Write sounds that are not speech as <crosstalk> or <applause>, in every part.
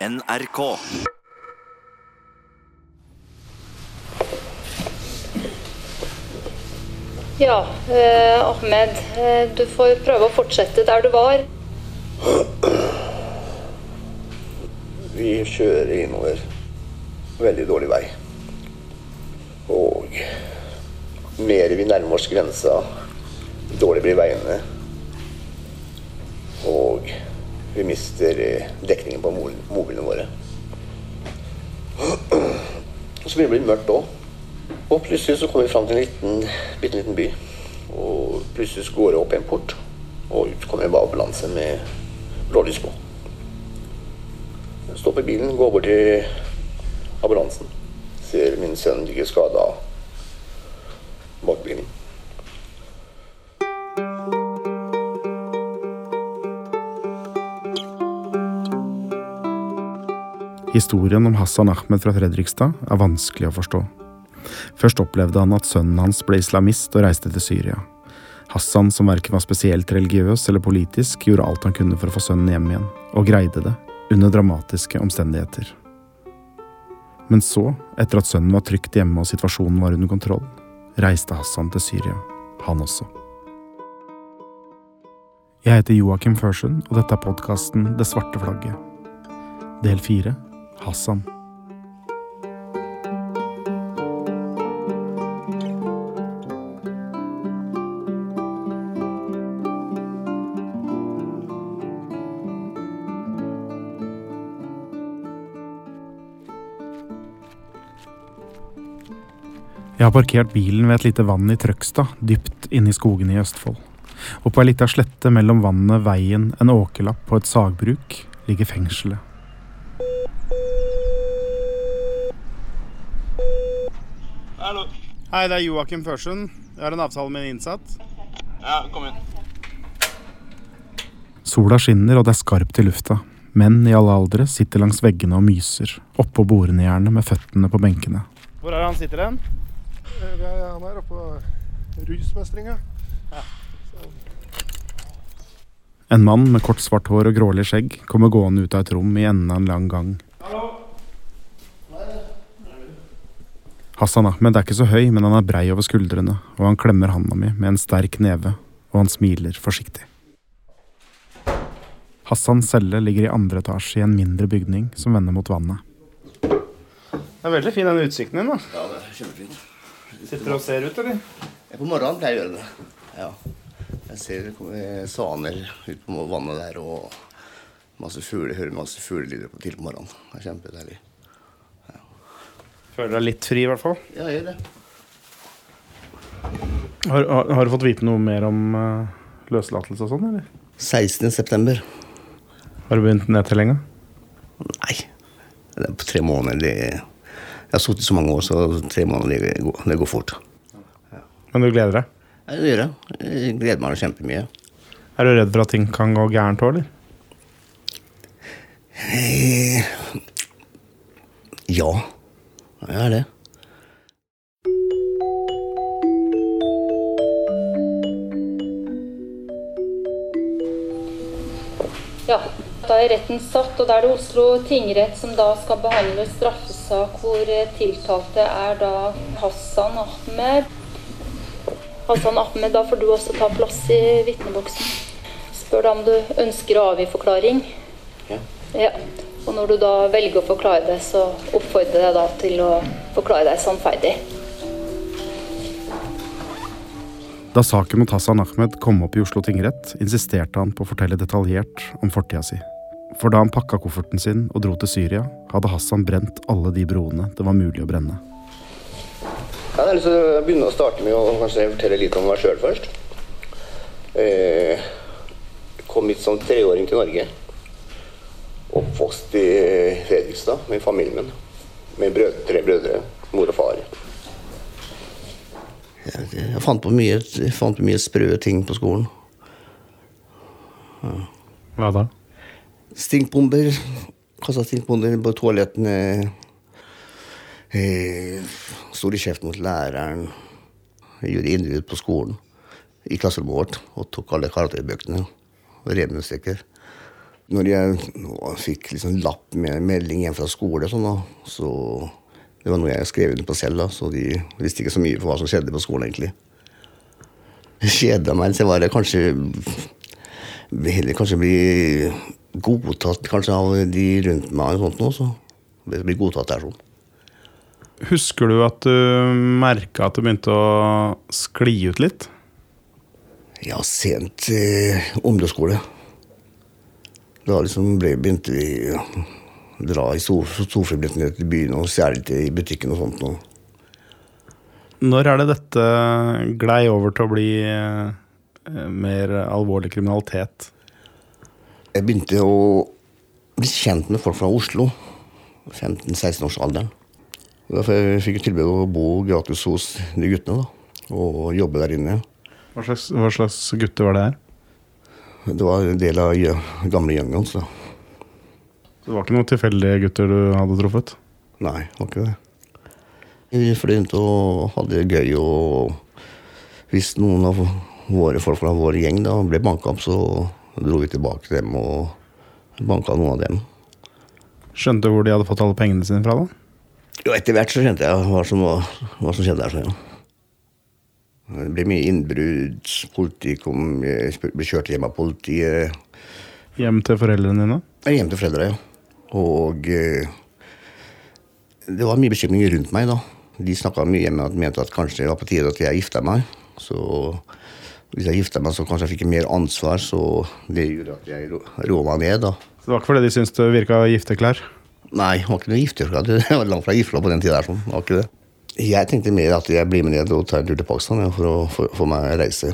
NRK. Ja, eh, Ahmed. Eh, du får prøve å fortsette der du var. Vi kjører innover veldig dårlig vei. Og mer vi nærmer oss grensa, dårlig blir veiene. Og vi mister eh, dekningen på mobilene våre. <clears throat> Så begynner det å bli mørkt òg. Og plutselig så kommer vi fram til en liten, bitte liten by. Og plutselig så går det opp en port, og ut kommer en ambulanse med blålys på. Jeg stopper bilen, går bort til ambulansen. Ser min sønn ligger skada bak bilen. Historien om Hassan Ahmed fra Fredrikstad er vanskelig å forstå. Først opplevde han at sønnen hans ble islamist og reiste til Syria. Hassan, som verken var spesielt religiøs eller politisk, gjorde alt han kunne for å få sønnen hjem igjen, og greide det, under dramatiske omstendigheter. Men så, etter at sønnen var trygt hjemme og situasjonen var under kontroll, reiste Hassan til Syria, han også. Jeg heter Joakim Førsund, og dette er podkasten Det svarte flagget. Del fire Hassan. Jeg har parkert bilen ved et lite vann i Trøgstad, dypt inne i skogene i Østfold. Og på ei lita slette mellom vannet, veien, en åkerlapp og et sagbruk ligger fengselet. Hei, det er Joakim Førsund. Jeg har en avtale med en innsatt. Ja, kom inn. Sola skinner og det er skarpt i lufta. Menn i alle aldre sitter langs veggene og myser, oppå bordene gjerne med føttene på benkene. Hvor er det han sitter hen? Er, han er oppe på rusmestringa. En mann med kort svart hår og grålig skjegg kommer gående ut av et rom i enden av en lang gang. Hassan Ahmed er ikke så høy, men han er brei over skuldrene, og han klemmer handa mi med en sterk neve, og han smiler forsiktig. Hassans celle ligger i andre etasje i en mindre bygning som vender mot vannet. Det er veldig fin den utsikten din, da. Ja, det er kjempefint. Sitter du og ser ut, eller? På morgenen pleier jeg å gjøre det. Ja. Jeg ser det kommer svaner ut på vannet der, og masse fugler. Hører masse fuglelyder på- til på morgenen. Det er kjempedeilig. Føler deg litt fri, i hvert fall. Ja, jeg gjør det. Har, har, har du fått vite noe mer om uh, løslatelse og sånn, eller? 16. september. Har du begynt nedtellinga? Nei. Det er på tre måneder. Det, jeg har sittet så mange år, så tre måneder det går, det går fort. Men du gleder deg? Ja, det gjør jeg. Jeg gleder meg kjempemye. Er du redd for at ting kan gå gærent òg, eller? Eh, Ja, det. Ja, da er retten satt, og da er det Oslo tingrett som da skal behandle straffesak hvor eh, tiltalte er da Hassan Ahmed. Hassan Ahmed, da får du også ta plass i vitneboksen. Spør da om du ønsker å avgi forklaring. Ja. Ja. Og når du da velger å forklare det, så oppfordrer jeg da til å forklare deg sannferdig. Da saken mot Hassan Ahmed kom opp i Oslo tingrett, insisterte han på å fortelle detaljert om fortida si. For da han pakka kofferten sin og dro til Syria, hadde Hassan brent alle de broene det var mulig å brenne. Jeg har lyst til å begynne å starte med å fortelle litt om meg sjøl først. Jeg kom hit som treåring til Norge. Oppvokst i Fredrikstad med familien min. Med brød, tre brødre, mor og far. Jeg, jeg fant på mye, fant på mye sprø ting på skolen. Hva da? Stinkbomber. Kasta stinkbomber på toalettene. Eh, Sto i kjeft mot læreren. Gjorde innbrudd på skolen. I klasserommet vårt. Og tok alle karakterbøkene. Og rev med stykker. Når jeg nå fikk liksom lapp med melding hjem fra skole, sånn, da, så det var noe jeg skrev under på selv, da, så de visste ikke så mye for hva som skjedde på skolen, egentlig. Jeg kjeda meg, så var det kanskje Heller kanskje bli godtatt kanskje av de rundt meg, og sånt nå, så bli godtatt der sånn. Husker du at du merka at det begynte å skli ut litt? Ja, sent eh, ungdomsskole. Da liksom ble, begynte vi å dra i storfribillettene til byen og stjele litt i butikken og sånt. Og. Når er det dette glei over til å bli eh, mer alvorlig kriminalitet? Jeg begynte å bli kjent med folk fra Oslo. 15-16-årsalderen. Derfor jeg fikk jeg tilbud om å bo gratis hos de guttene da, og jobbe der inne. Hva slags, hva slags gutter var det her? Det var en del av gamle gjengen. Så Det var ikke noen tilfeldige gutter du hadde truffet? nei, det var ikke det. Vi fløy rundt og hadde det gøy. og Hvis noen av våre folk fra vår gjeng da ble banka opp, så dro vi tilbake til dem og banka noen av dem. Skjønte du hvor de hadde fått alle pengene sine fra? da? Jo, etter hvert så skjønte jeg hva som, var, hva som skjedde der. Så, ja. Det ble mye innbrudd. Politi kom, ble kjørt hjem av politiet. Hjem til foreldrene dine? Hjem til foreldrene, ja. Og eh, det var mye bekymring rundt meg, da. De snakka mye hjemme og mente at kanskje det var på tide at jeg gifta meg. Så hvis jeg gifta meg, så kanskje jeg fikk mer ansvar, så det gjorde at jeg ro- roa meg ned, da. Så det var ikke fordi de syntes det virka gifteklær? Nei, det var ikke noe gifteklær. <laughs> Det var langt fra gifta på den tida. Sånn. Det var ikke det. Jeg tenkte mer at jeg blir med ned og tar en tur til Pakistan ja, for å få meg reise.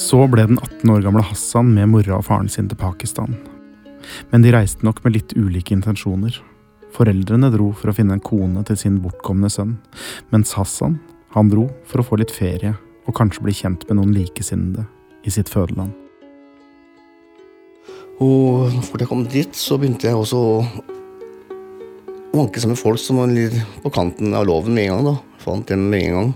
Så ble den 18 år gamle Hassan med mora og faren sin til Pakistan. Men de reiste nok med litt ulike intensjoner. Foreldrene dro for å finne en kone til sin bortkomne sønn, mens Hassan han dro for å få litt ferie og kanskje bli kjent med noen likesinnede i sitt fødeland. Og fort jeg kom dit, så begynte jeg også å vanke sammen med folk som var litt på kanten av loven med en gang. da. Fant dem med en gang.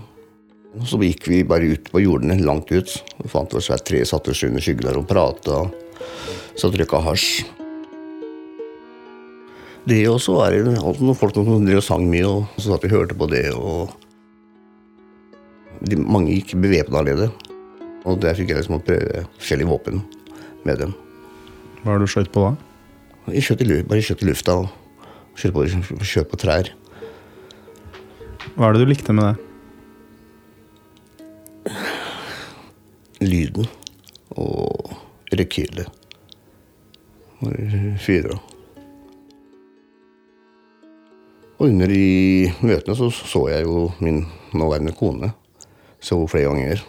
Og så gikk vi bare ut på jordene, langt ut. Vi fant oss hvert tre, satte oss under skyggen der og prata. Så røyka hasj. Det også var altså noen folk som drev og sang mye, og så satt vi og hørte på det. og de, Mange gikk bevæpna allerede. Og der fikk jeg liksom å prøve forskjellige våpen med dem. Hva har du skjøt på da? Jeg skjøt i, bare skjøt i lufta og skjøt på, skjøt på trær. Hva er det du likte med det? Lyden og rekylet. Fyra. Og under de møtene så så jeg jo min nåværende kone. Så flere ganger.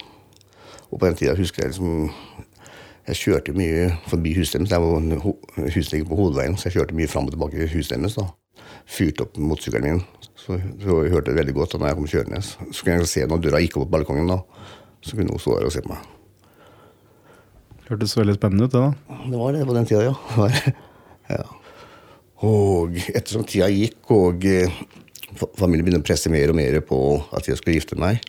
Og på den tida husker jeg liksom Jeg kjørte mye forbi huset deres. Jeg var- ho- Huset ligger på hovedveien, så jeg kjørte mye fram og tilbake i huset deres. Fyrte opp motorsykkelen min. Så, så jeg hørte det veldig godt da jeg kom kjørende. Så kunne jeg se når døra gikk opp på balkongen, da. Så kunne hun stå der og se på meg. Hørtes veldig spennende ut, det da. Det var det på den tida, ja. Ja. Og ettersom tida gikk, og eh, familien begynte å presse mer og mer på at jeg skulle gifte meg,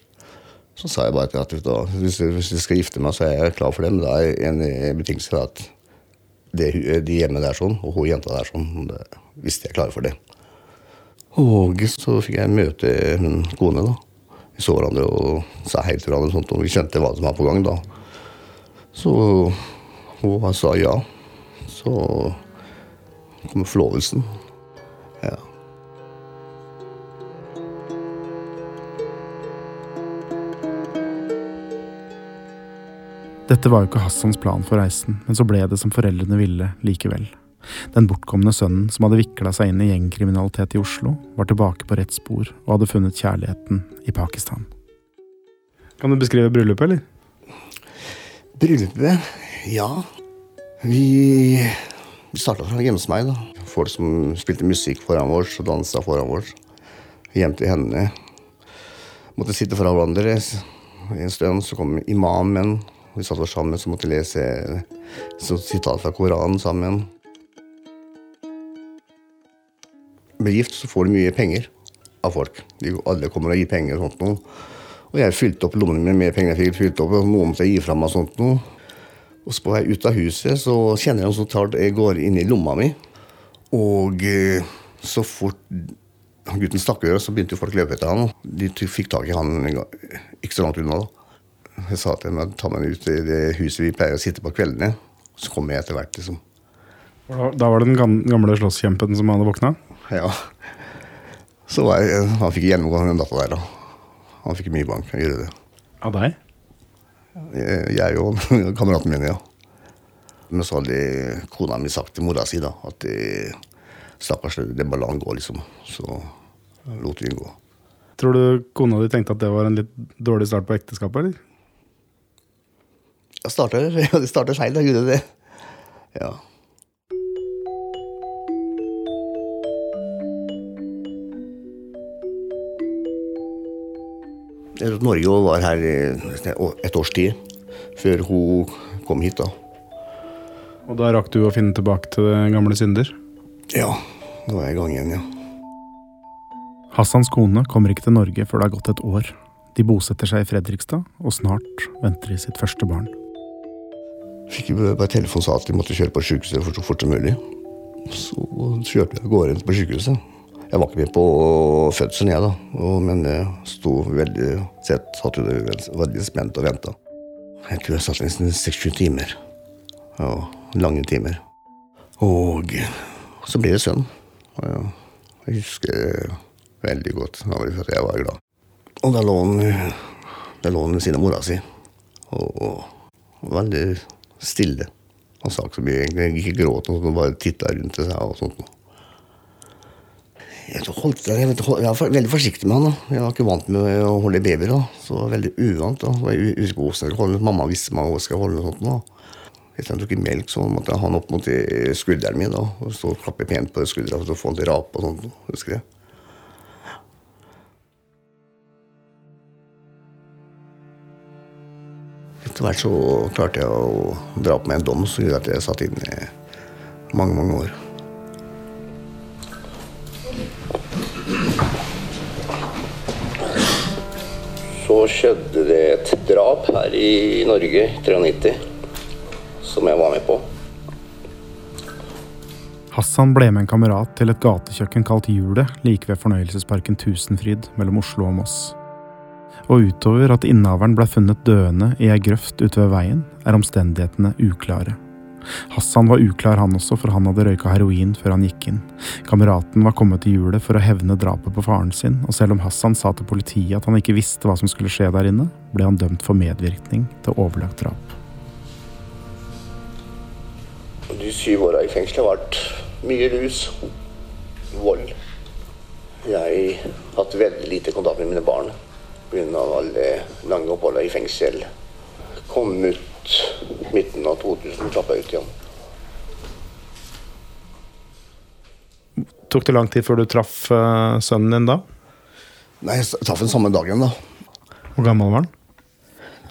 så sa jeg bare til at da, hvis hvis skal gifte meg, så er jeg klar for det. Men da er en betingelse at det, de hjemme der sånn, og hun jenta der sånn, det, hvis de er klare for det. Og så fikk jeg møte hun kone, da. Vi så hverandre og sa hei til hverandre, sånt, og vi kjente hva som var på gang. da. Så hun sa ja. Så kom forlovelsen. Dette var jo ikke Hassans plan for reisen, men så ble det som foreldrene ville likevel. Den bortkomne sønnen som hadde vikla seg inn i gjengkriminalitet i Oslo, var tilbake på rett spor og hadde funnet kjærligheten i Pakistan. Kan du beskrive bryllupet, eller? Bryllupet? Ja. Vi, vi starta fra hjemme hos meg. da. Folk som spilte musikk foran oss og dansa foran oss. Hjem til henne. Måtte sitte foran hverandre en stund. Så kom imamen. Vi satt oss sammen så måtte lese sitat fra Koranen sammen. Med gift så får du mye penger av folk. De, alle kommer og gir penger og sånt noe. Og jeg fylte opp lommene mine med penger jeg fikk fylt opp, og noen måtte jeg gi fra meg sånt noe. Og så på vei ut av huset så kjenner jeg noen som jeg går inn i lomma mi. Og eh, så fort gutten stakk av, så begynte jo folk å løpe etter han. De fikk tak i han ikke så langt unna. da. Jeg sa til dem ta meg ut i det huset vi pleier å sitte på kveldene. Så kom jeg etter hvert, liksom. Da da var det den gamle slåsskjempen som hadde våkna? Ja. Så var jeg, han fikk gjennomgå den data der, da. Han fikk mye bank. Han gjorde det. Av deg? Jeg jeg <laughs> og kameraten min, ja. Men så hadde kona mi sagt til mora si da, at det, stakkars, det bare la han gå, liksom. Så lot vi den gå. Tror du kona di tenkte at det var en litt dårlig start på ekteskapet, eller? Jeg starter, <laughs> ja, det starta feil, da gjorde det. Ja. Norge var her et års tid før hun kom hit. da. Og da rakk du å finne tilbake til gamle synder? Ja, da var jeg i gang igjen, ja. Hassans kone kommer ikke til Norge før det har gått et år. De bosetter seg i Fredrikstad, og snart venter de sitt første barn. Fikk bare telefon sa at de måtte kjøre på sykehuset for så fort som mulig. Så kjørte vi av gårde på sykehuset. Jeg var ikke med på fødselen, jeg, da. Men jeg sto veldig sett, satt jo veldig spent og venta. Jeg tror jeg satt nesten seks-sju timer. Ja, lange timer. Og så ble det sønn. Ja, jeg husker veldig godt. Da for jeg var glad. Og da lå han ved siden av mora si. Og, og veldig stille. Han sa ikke så mye, egentlig. Ikke gråt, han bare titta rundt seg og sånt. Jeg, holdt, jeg, vet, jeg var veldig forsiktig med han. da. Jeg var ikke vant med å holde babyer. da. Så det var veldig uvant. da. Jeg husker hvordan jeg holde. Mamma visste meg hvordan jeg skulle holde. og sånt da. Etter han tok melk, så måtte jeg ha han opp mot skulderen min da, og stå og klappe pent på skuldra for å få han til å rape og sånt. husker jeg. Etter hvert så klarte jeg å dra på meg en dom som gjorde at jeg satt inne i mange, mange år. Så skjedde det et drap her i Norge i 93, som jeg var med på. Hassan ble med en kamerat til et gatekjøkken kalt Hjulet like ved fornøyelsesparken Tusenfryd mellom Oslo og Moss. Og utover at innehaveren ble funnet døende i ei grøft ute ved veien, er omstendighetene uklare. Hassan var uklar han også, for han hadde røyka heroin før han gikk inn. Kameraten var kommet til hjulet for å hevne drapet på faren sin, og selv om Hassan sa til politiet at han ikke visste hva som skulle skje der inne, ble han dømt for medvirkning til overlagt drap. De syv åra i fengselet har vært mye rus, vold. Jeg har hatt veldig lite kontakt med mine barn pga. alle lange oppholdet i fengsel. Kom ut midten av 2000, trappa ut igjen. Tok det lang tid før du traff eh, sønnen din da? Nei, jeg traff den samme dagen, da. Hvor gammel var han?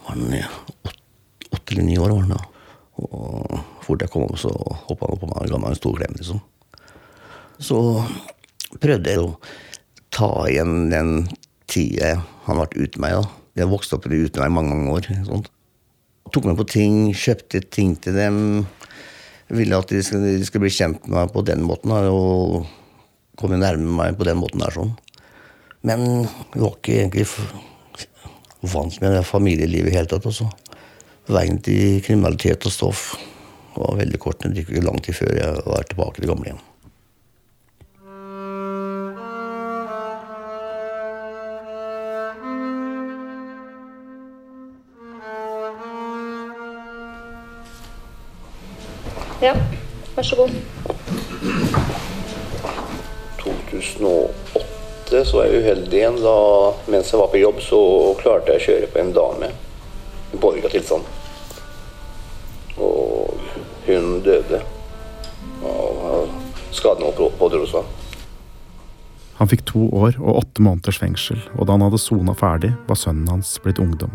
var han åt- åtte eller ni år. var han da. Og fort jeg kom opp, så hoppa han opp på meg og ga meg en stor klem. liksom. Så prøvde jeg å ta igjen den tida han har vært uten meg. da. Jeg vokste opp uten meg i mange mange år. Sånt. Tok meg på ting, kjøpte ting til dem. Ville at de skulle, de skulle bli kjent med meg på den måten da, og komme nærme meg på den måten der. sånn. Men jeg var ikke egentlig vant med det familielivet i hele tatt. Også. Veien til kriminalitet og stoff var veldig kort. Det gikk ikke lang tid før jeg var tilbake til det Ja, vær så god. 2008 så var jeg uheldig igjen. Da, mens jeg var på jobb, så klarte jeg å kjøre på en dame i påvirka tilstand. Og hun døde av skadene hun pådro seg. Han fikk to år og åtte måneders fengsel, og da han hadde sona ferdig, var sønnen hans blitt ungdom.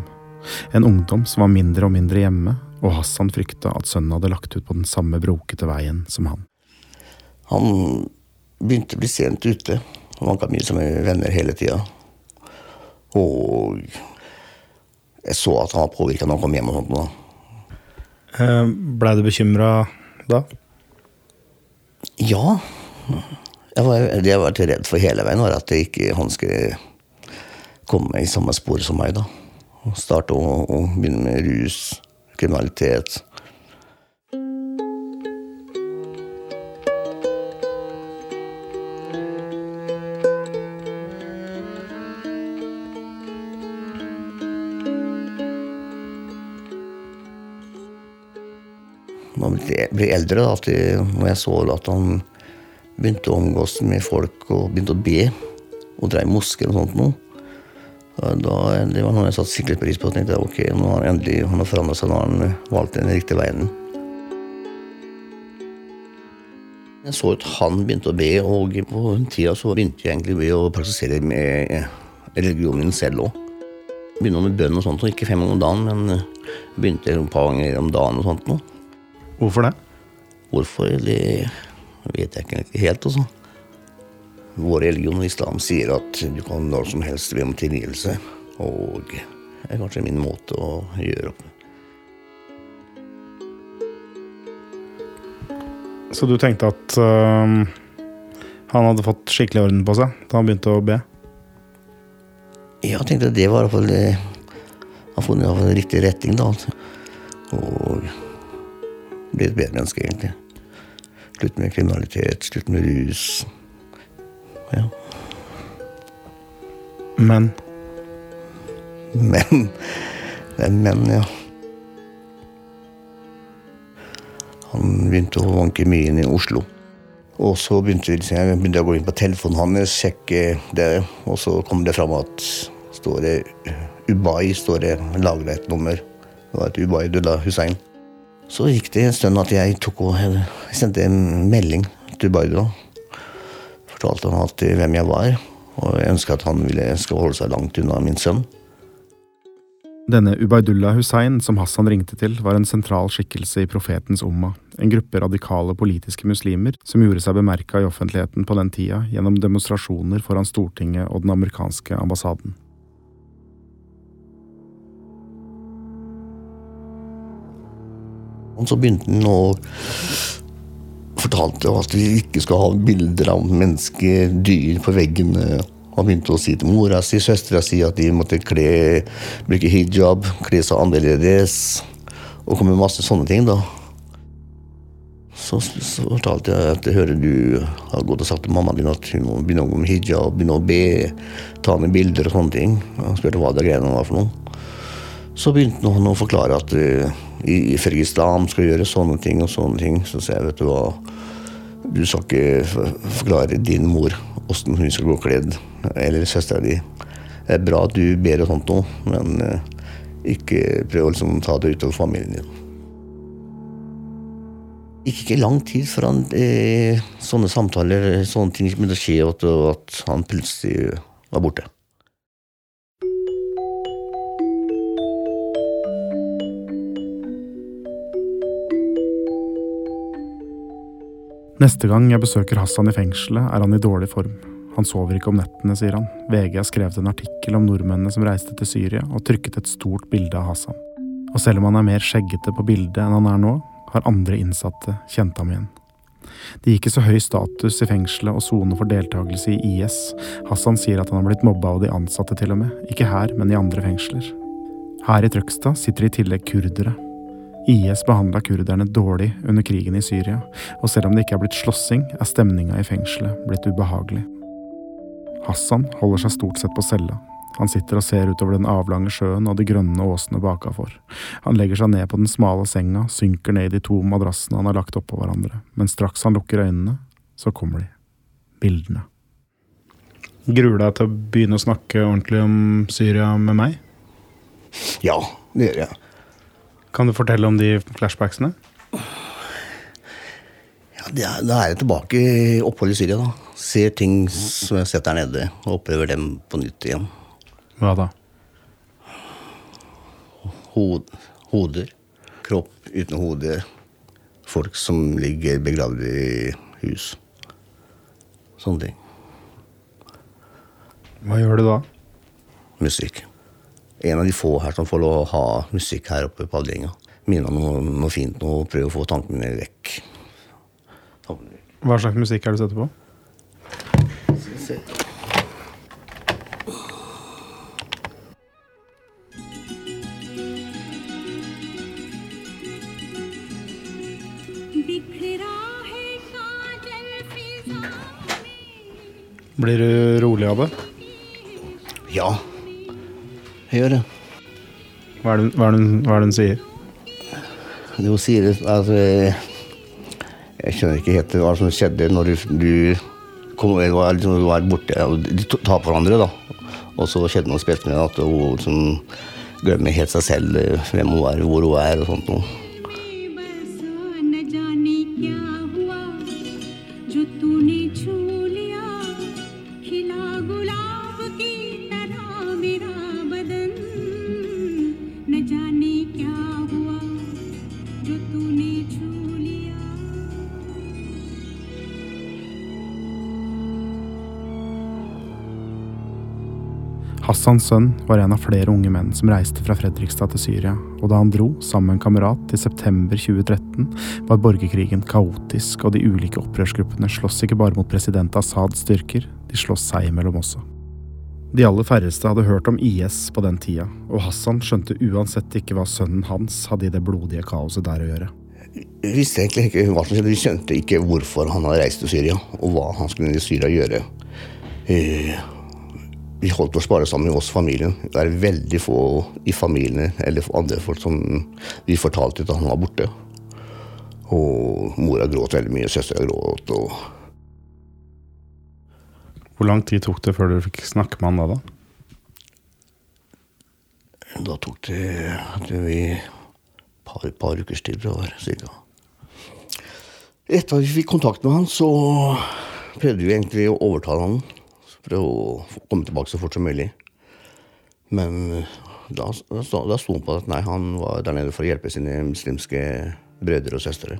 En ungdom som var mindre og mindre hjemme, og Hassan frykta at sønnen hadde lagt ut på den samme brokete veien som han. Han begynte å bli sent ute. Han vanka mye som venner hele tida. Og Jeg så at han var påvirka når han kom hjem. og sånt. Da. Eh, Blei du bekymra da? Ja. Jeg var, det jeg var redd for hele veien, var at det ikke han skulle komme i samme spor som meg. da. Og Starte å, å begynne med rus, kriminalitet. Man ble- eldre, da, når jeg så at han begynte å omgås med folk og begynte å be, og dreie mosker og sånt noe, da, endelig var noe jeg satte skikkelig pris på. og tenkte ok, nå har han endelig han har forandret seg, nå har han valgt den riktige veien. Jeg så at han begynte å be, og på den tida så begynte jeg egentlig å praktisere med religionen min selv òg. Begynte med bønn og sånt, og ikke fem ganger om dagen, men eh, begynte et par ganger om dagen og sånt noe. Hvorfor det? Hvorfor, det vet jeg ikke helt. altså. Vår religion, islam, sier at du kan når som helst be om tilgivelse. Og det er kanskje min måte å gjøre opp Så du tenkte at uh, han hadde fått skikkelig orden på seg da han begynte å be? Jeg tenkte at det var i hvert fall det- Han funnet i hvert fall en riktig retning, da. Og ble et bedre menneske, egentlig. Slutt med kriminalitet, slutt med rus. Ja. Men Men Det er men, ja. Han begynte å vanke mye inn i Oslo. Og så begynte, vi- jeg begynte å gå inn på telefonen hans, sjekke det, og så kom det fram at står det Ubay står det lagra et nummer. Det var et Ubay Dullah Hussein. Så gikk det en stund at jeg tok og sendte en melding til Ubay Dullah. Fortalte han alltid hvem jeg var, og jeg ønska at han ville holde seg langt unna min sønn. Denne Ubaydullah Hussein som Hassan ringte til, var en sentral skikkelse i profetens umma, en gruppe radikale politiske muslimer som gjorde seg bemerka i offentligheten på den tida gjennom demonstrasjoner foran Stortinget og den amerikanske ambassaden. Og så begynte han å fortalte at vi ikke skal ha bilder av mennesker, dyr på veggene. Han begynte å si til mora si, søstera si at de måtte kle, bruke hijab, kle seg annerledes. Og komme med masse sånne ting, da. Så, så fortalte jeg at jeg hører du har gått og sagt til mammaen din at hun må begynne å gå med hijab, begynne å be, ta ned bilder og sånne ting. Han spurte hva det greiene var for noe. Så begynte han å forklare at uh, i, ifølge islam skal gjøre sånne ting og sånne ting. Så sa jeg, vet du hva, du skal ikke forklare din mor åssen hun skal gå kledd, eller søstera di. Det er bra at du ber og sånt noe, men eh, ikke prøv å liksom ta det utover familien din. Gikk ikke lang tid før han, eh, sånne samtaler, sånne ting begynte å skje, og at, han plutselig var borte. Neste gang jeg besøker Hassan i fengselet, er han i dårlig form. Han sover ikke om nettene, sier han. VG har skrevet en artikkel om nordmennene som reiste til Syria, og trykket et stort bilde av Hassan. Og selv om han er mer skjeggete på bildet enn han er nå, har andre innsatte kjent ham igjen. Det gikk ikke så høy status i fengselet å sone for deltakelse i IS. Hassan sier at han har blitt mobba av de ansatte til og med, ikke her, men i andre fengsler. Her i Trøgstad sitter i tillegg kurdere. IS behandla kurderne dårlig under krigen i Syria, og selv om det ikke er blitt slåssing, er stemninga i fengselet blitt ubehagelig. Hassan holder seg stort sett på cella. Han sitter og ser utover den avlange sjøen og de grønne åsene bakafor. Han legger seg ned på den smale senga, synker ned i de to madrassene han har lagt oppå hverandre, men straks han lukker øynene, så kommer de. Bildene. Gruer deg til å begynne å snakke ordentlig om Syria med meg? Ja, det gjør jeg. Kan du fortelle om de flashbacksene? Ja, det er, da er jeg tilbake i oppholdet i Syria. da. Ser ting som jeg har sett der nede, og opplever dem på nytt igjen. Hva da? Hod, hoder. Kropp uten hode. Folk som ligger begravd i hus. Sånne ting. Hva gjør du da? Musikk en av de få her som får lov å ha musikk her oppe på avdelinga. Minne om noe, noe, fint og prøve å få tankene mine vekk. Hva slags musikk er det du setter på? Blir du rolig av det? Ja jeg gjør det. Hva er det hva er det hva er det hun sier? Det hun sier at eh, Jeg skjønner ikke helt hva som skjedde når du, du kom, var, liksom, var borte. og De tar på hverandre, da. Og så skjedde noe spesielt med at hun som glemmer helt seg selv eh, hvem hun er, hvor hun er og sånt noe. Hassans sønn var en av flere unge menn som reiste fra Fredrikstad til Syria, og da han dro, sammen med en kamerat, i september 2013, var borgerkrigen kaotisk, og de ulike opprørsgruppene sloss ikke bare mot president Assads styrker, de sloss seg imellom også. De aller færreste hadde hørt om IS på den tida, og Hassan skjønte uansett ikke hva sønnen hans hadde i det blodige kaoset der å gjøre. Vi visste egentlig ikke hva som skjedde. Vi skjønte ikke hvorfor han hadde reist til Syria, og hva han skulle i Syria gjøre. Vi holdt oss bare sammen med oss familien. Det er veldig få i familiene eller andre folk som vi fortalte at han var borte. Og mora gråt veldig mye, søstera gråt. og Hvor lang tid tok det før du fikk snakke med han da? da? Da tok det, et par, par ukers tid, det var, cirka. Etter at vi fikk kontakt med han, så prøvde vi egentlig å overtale han for å komme tilbake så fort som mulig. Men da, da, sto- han på at nei, han var der nede for å hjelpe sine muslimske brødre og søstre.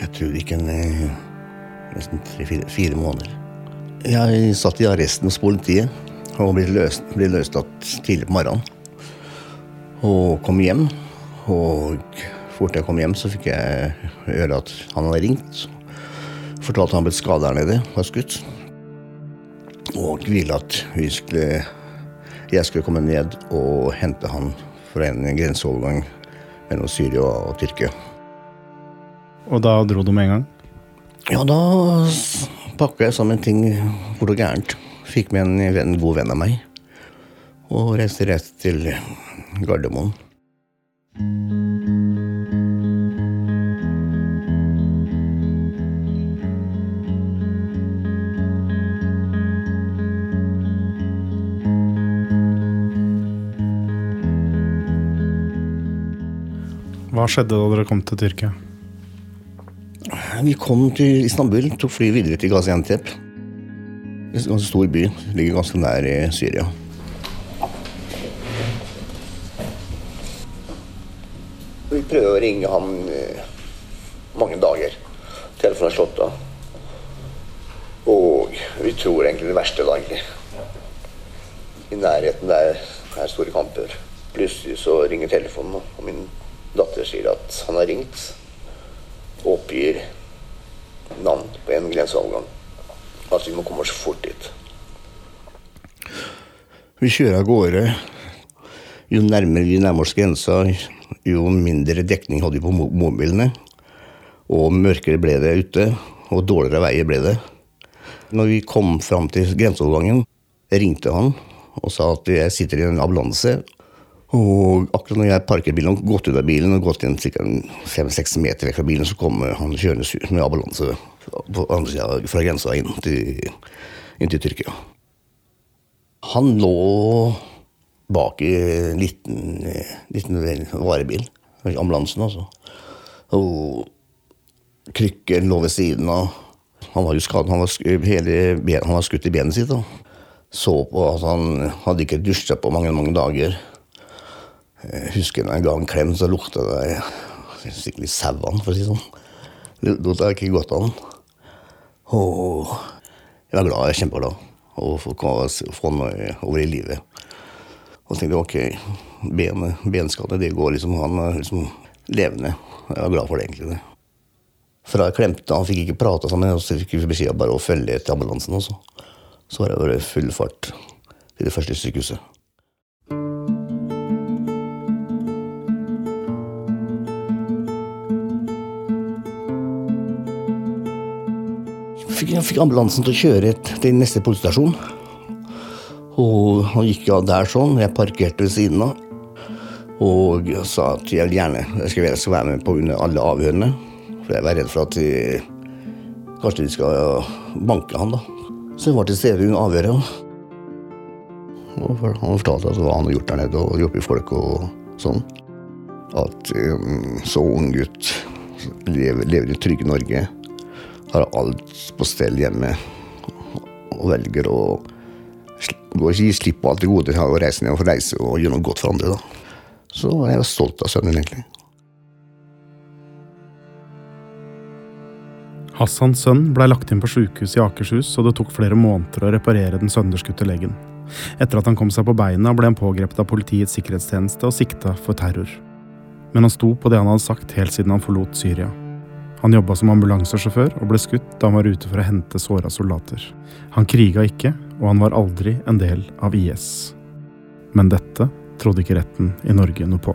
Jeg tror ikke en eh, nesten tre-fire fire måneder. Jeg satt i arresten hos politiet og ble, løst, ble løslatt tidlig på morgenen. Og kom hjem. Og fort jeg kom hjem, så fikk jeg høre at han hadde ringt. Fortalte han ble skadet der nede, var skutt. Og ville at skulle, jeg skulle komme ned og hente han fra en grenseovergang mellom Syria og Tyrkia. Og da dro du med en gang? Ja, da pakka jeg sammen ting fort og gærent. Fikk med en, venn, en god venn av meg. Og reiste rett til Gardermoen. Hva skjedde da dere kom til Tyrkia? Vi kom til Istanbul, tok fly videre til Gaziantep. En ganske stor by. Ligger ganske nær i Syria. Vi prøver å ringe ham eh, mange dager. Telefonen er slått av. Og vi tror egentlig det verste daglig. I nærheten der er store kamper. Plutselig så ringer telefonen, og min datter sier at han har ringt. Og oppgir navn på en grenseovergang. Altså vi må komme oss fort dit. Vi kjører av gårde. Jo nærmere vi nærmer oss grensa, jo mindre dekning hadde vi på mobilene. Og mørkere ble det ute, og dårligere veier ble det. Når vi kom fram til grenseovergangen, ringte han og sa at jeg sitter i en ambulanse. Og akkurat når jeg parker bilen og gått ut av bilen og gått inn ca. fem-seks meter vekk fra bilen, så kommer han kjørende med ambulanse på andre sida fra grensa inn til, inn til Tyrkia. Han lå bak i en liten, liten varebil, ambulansen altså. Og krykken lå ved siden av. Han var jo skadet, han var, hele, han var skutt i benet sitt. da. Så på at han hadde ikke dusja på mange, mange dager. Jeg husker når jeg ga en klem, så lukta det skikkelig sau av for å si det sånn. Lukta ikke godt av den. Og jeg var glad, jeg er kjempeglad. og få, få meg over i livet. Og så tenkte jeg ok, ben, benskade, det går liksom Han er liksom levende. Jeg var glad for det, egentlig. det. Fra jeg klemte han, fikk ikke prata sammen, og så fikk vi beskjed om bare å følge etter ambulansen. Også. Så var det bare full fart til det første sykehuset. Jeg fikk ambulansen til å kjøre til neste politistasjon. Og han gikk av der sånn. Jeg parkerte ved siden av. Og sa at jeg gjerne jeg skal, jeg skal være med på under alle avhørene. For jeg var redd for at de, kanskje de skal banke han, da. Så jeg var til stede under avhøret. Og han fortalte hva han hadde gjort der nede, og hjulpet folk og sånn. At um, så ung gutt lever, lever i trygge Norge, har alt på stell hjemme og velger å gå gi slipp på alt det gode og reise ned og reise og gjøre noe godt for andre. da. Så jeg var stolt av sønnen, egentlig. Hassans sønn blei lagt inn på sjukehus i Akershus, og det tok flere måneder å reparere den sønderskutte leggen. Etter at han kom seg på beina, ble han pågrepet av Politiets sikkerhetstjeneste og sikta for terror. Men han sto på det han hadde sagt helt siden han forlot Syria. Han jobba som ambulansesjåfør og ble skutt da han var ute for å hente såra soldater. Han kriga ikke, og han var aldri en del av IS. Men dette trodde ikke retten i Norge noe på.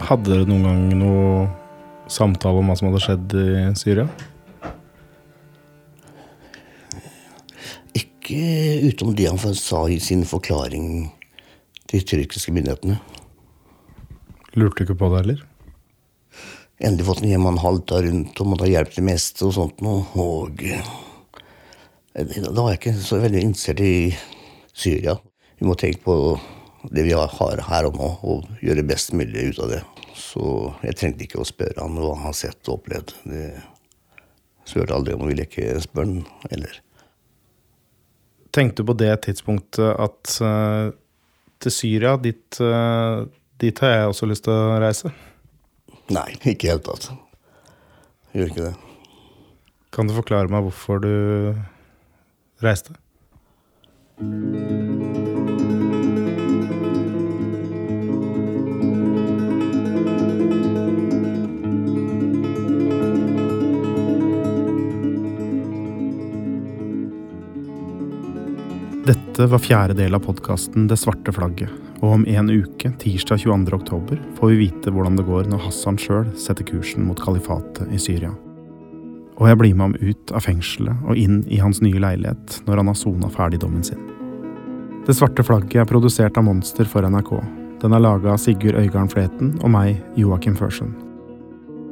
Hadde dere noen gang noe samtale om hva som hadde skjedd i Syria? Ikke utenom det han sa i sin forklaring til tyrkiske myndighetene. Lurte du ikke på det heller? Endelig fått en hjem han halta rundt og måtte ha hjelp til meste og sånt noe. Og eh, da var jeg ikke så veldig interessert i Syria. Vi må tenke på det vi har her og nå, og gjøre best mulig ut av det. Så jeg trengte ikke å spørre han hva han har sett og opplevd. Det spurte aldri om, ville ikke spørre han heller. Tenkte du på det tidspunktet at uh, til Syria, ditt uh, Dit har jeg også lyst til å reise. Nei, ikke i det hele tatt. Gjør ikke det. Kan du forklare meg hvorfor du reiste? Dette var fjerde del av podkasten Det svarte flagget, og om en uke, tirsdag 22. oktober, får vi vite hvordan det går når Hassan sjøl setter kursen mot kalifatet i Syria. Og jeg blir med ham ut av fengselet og inn i hans nye leilighet når han har sona ferdig dommen sin. Det svarte flagget er produsert av Monster for NRK. Den er laga av Sigurd Øygarden Fleten og meg, Joakim Førsund.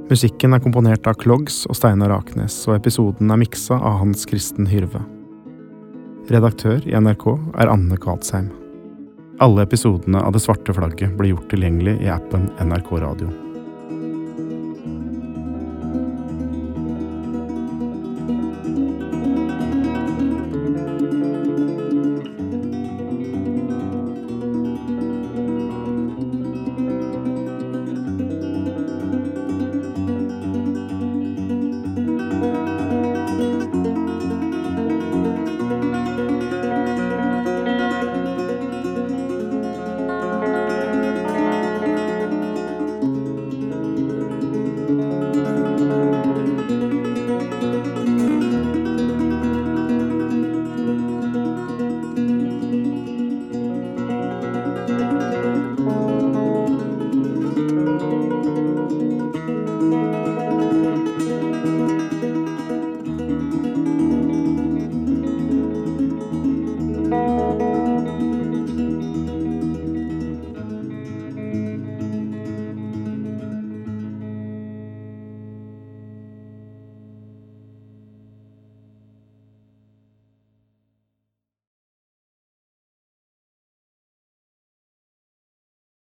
Musikken er komponert av Klogs og Steinar Aknes, og episoden er miksa av Hans Kristen Hyrve. Redaktør i NRK er Anne Kvatsheim. Alle episodene av Det svarte flagget blir gjort tilgjengelig i appen NRK Radio.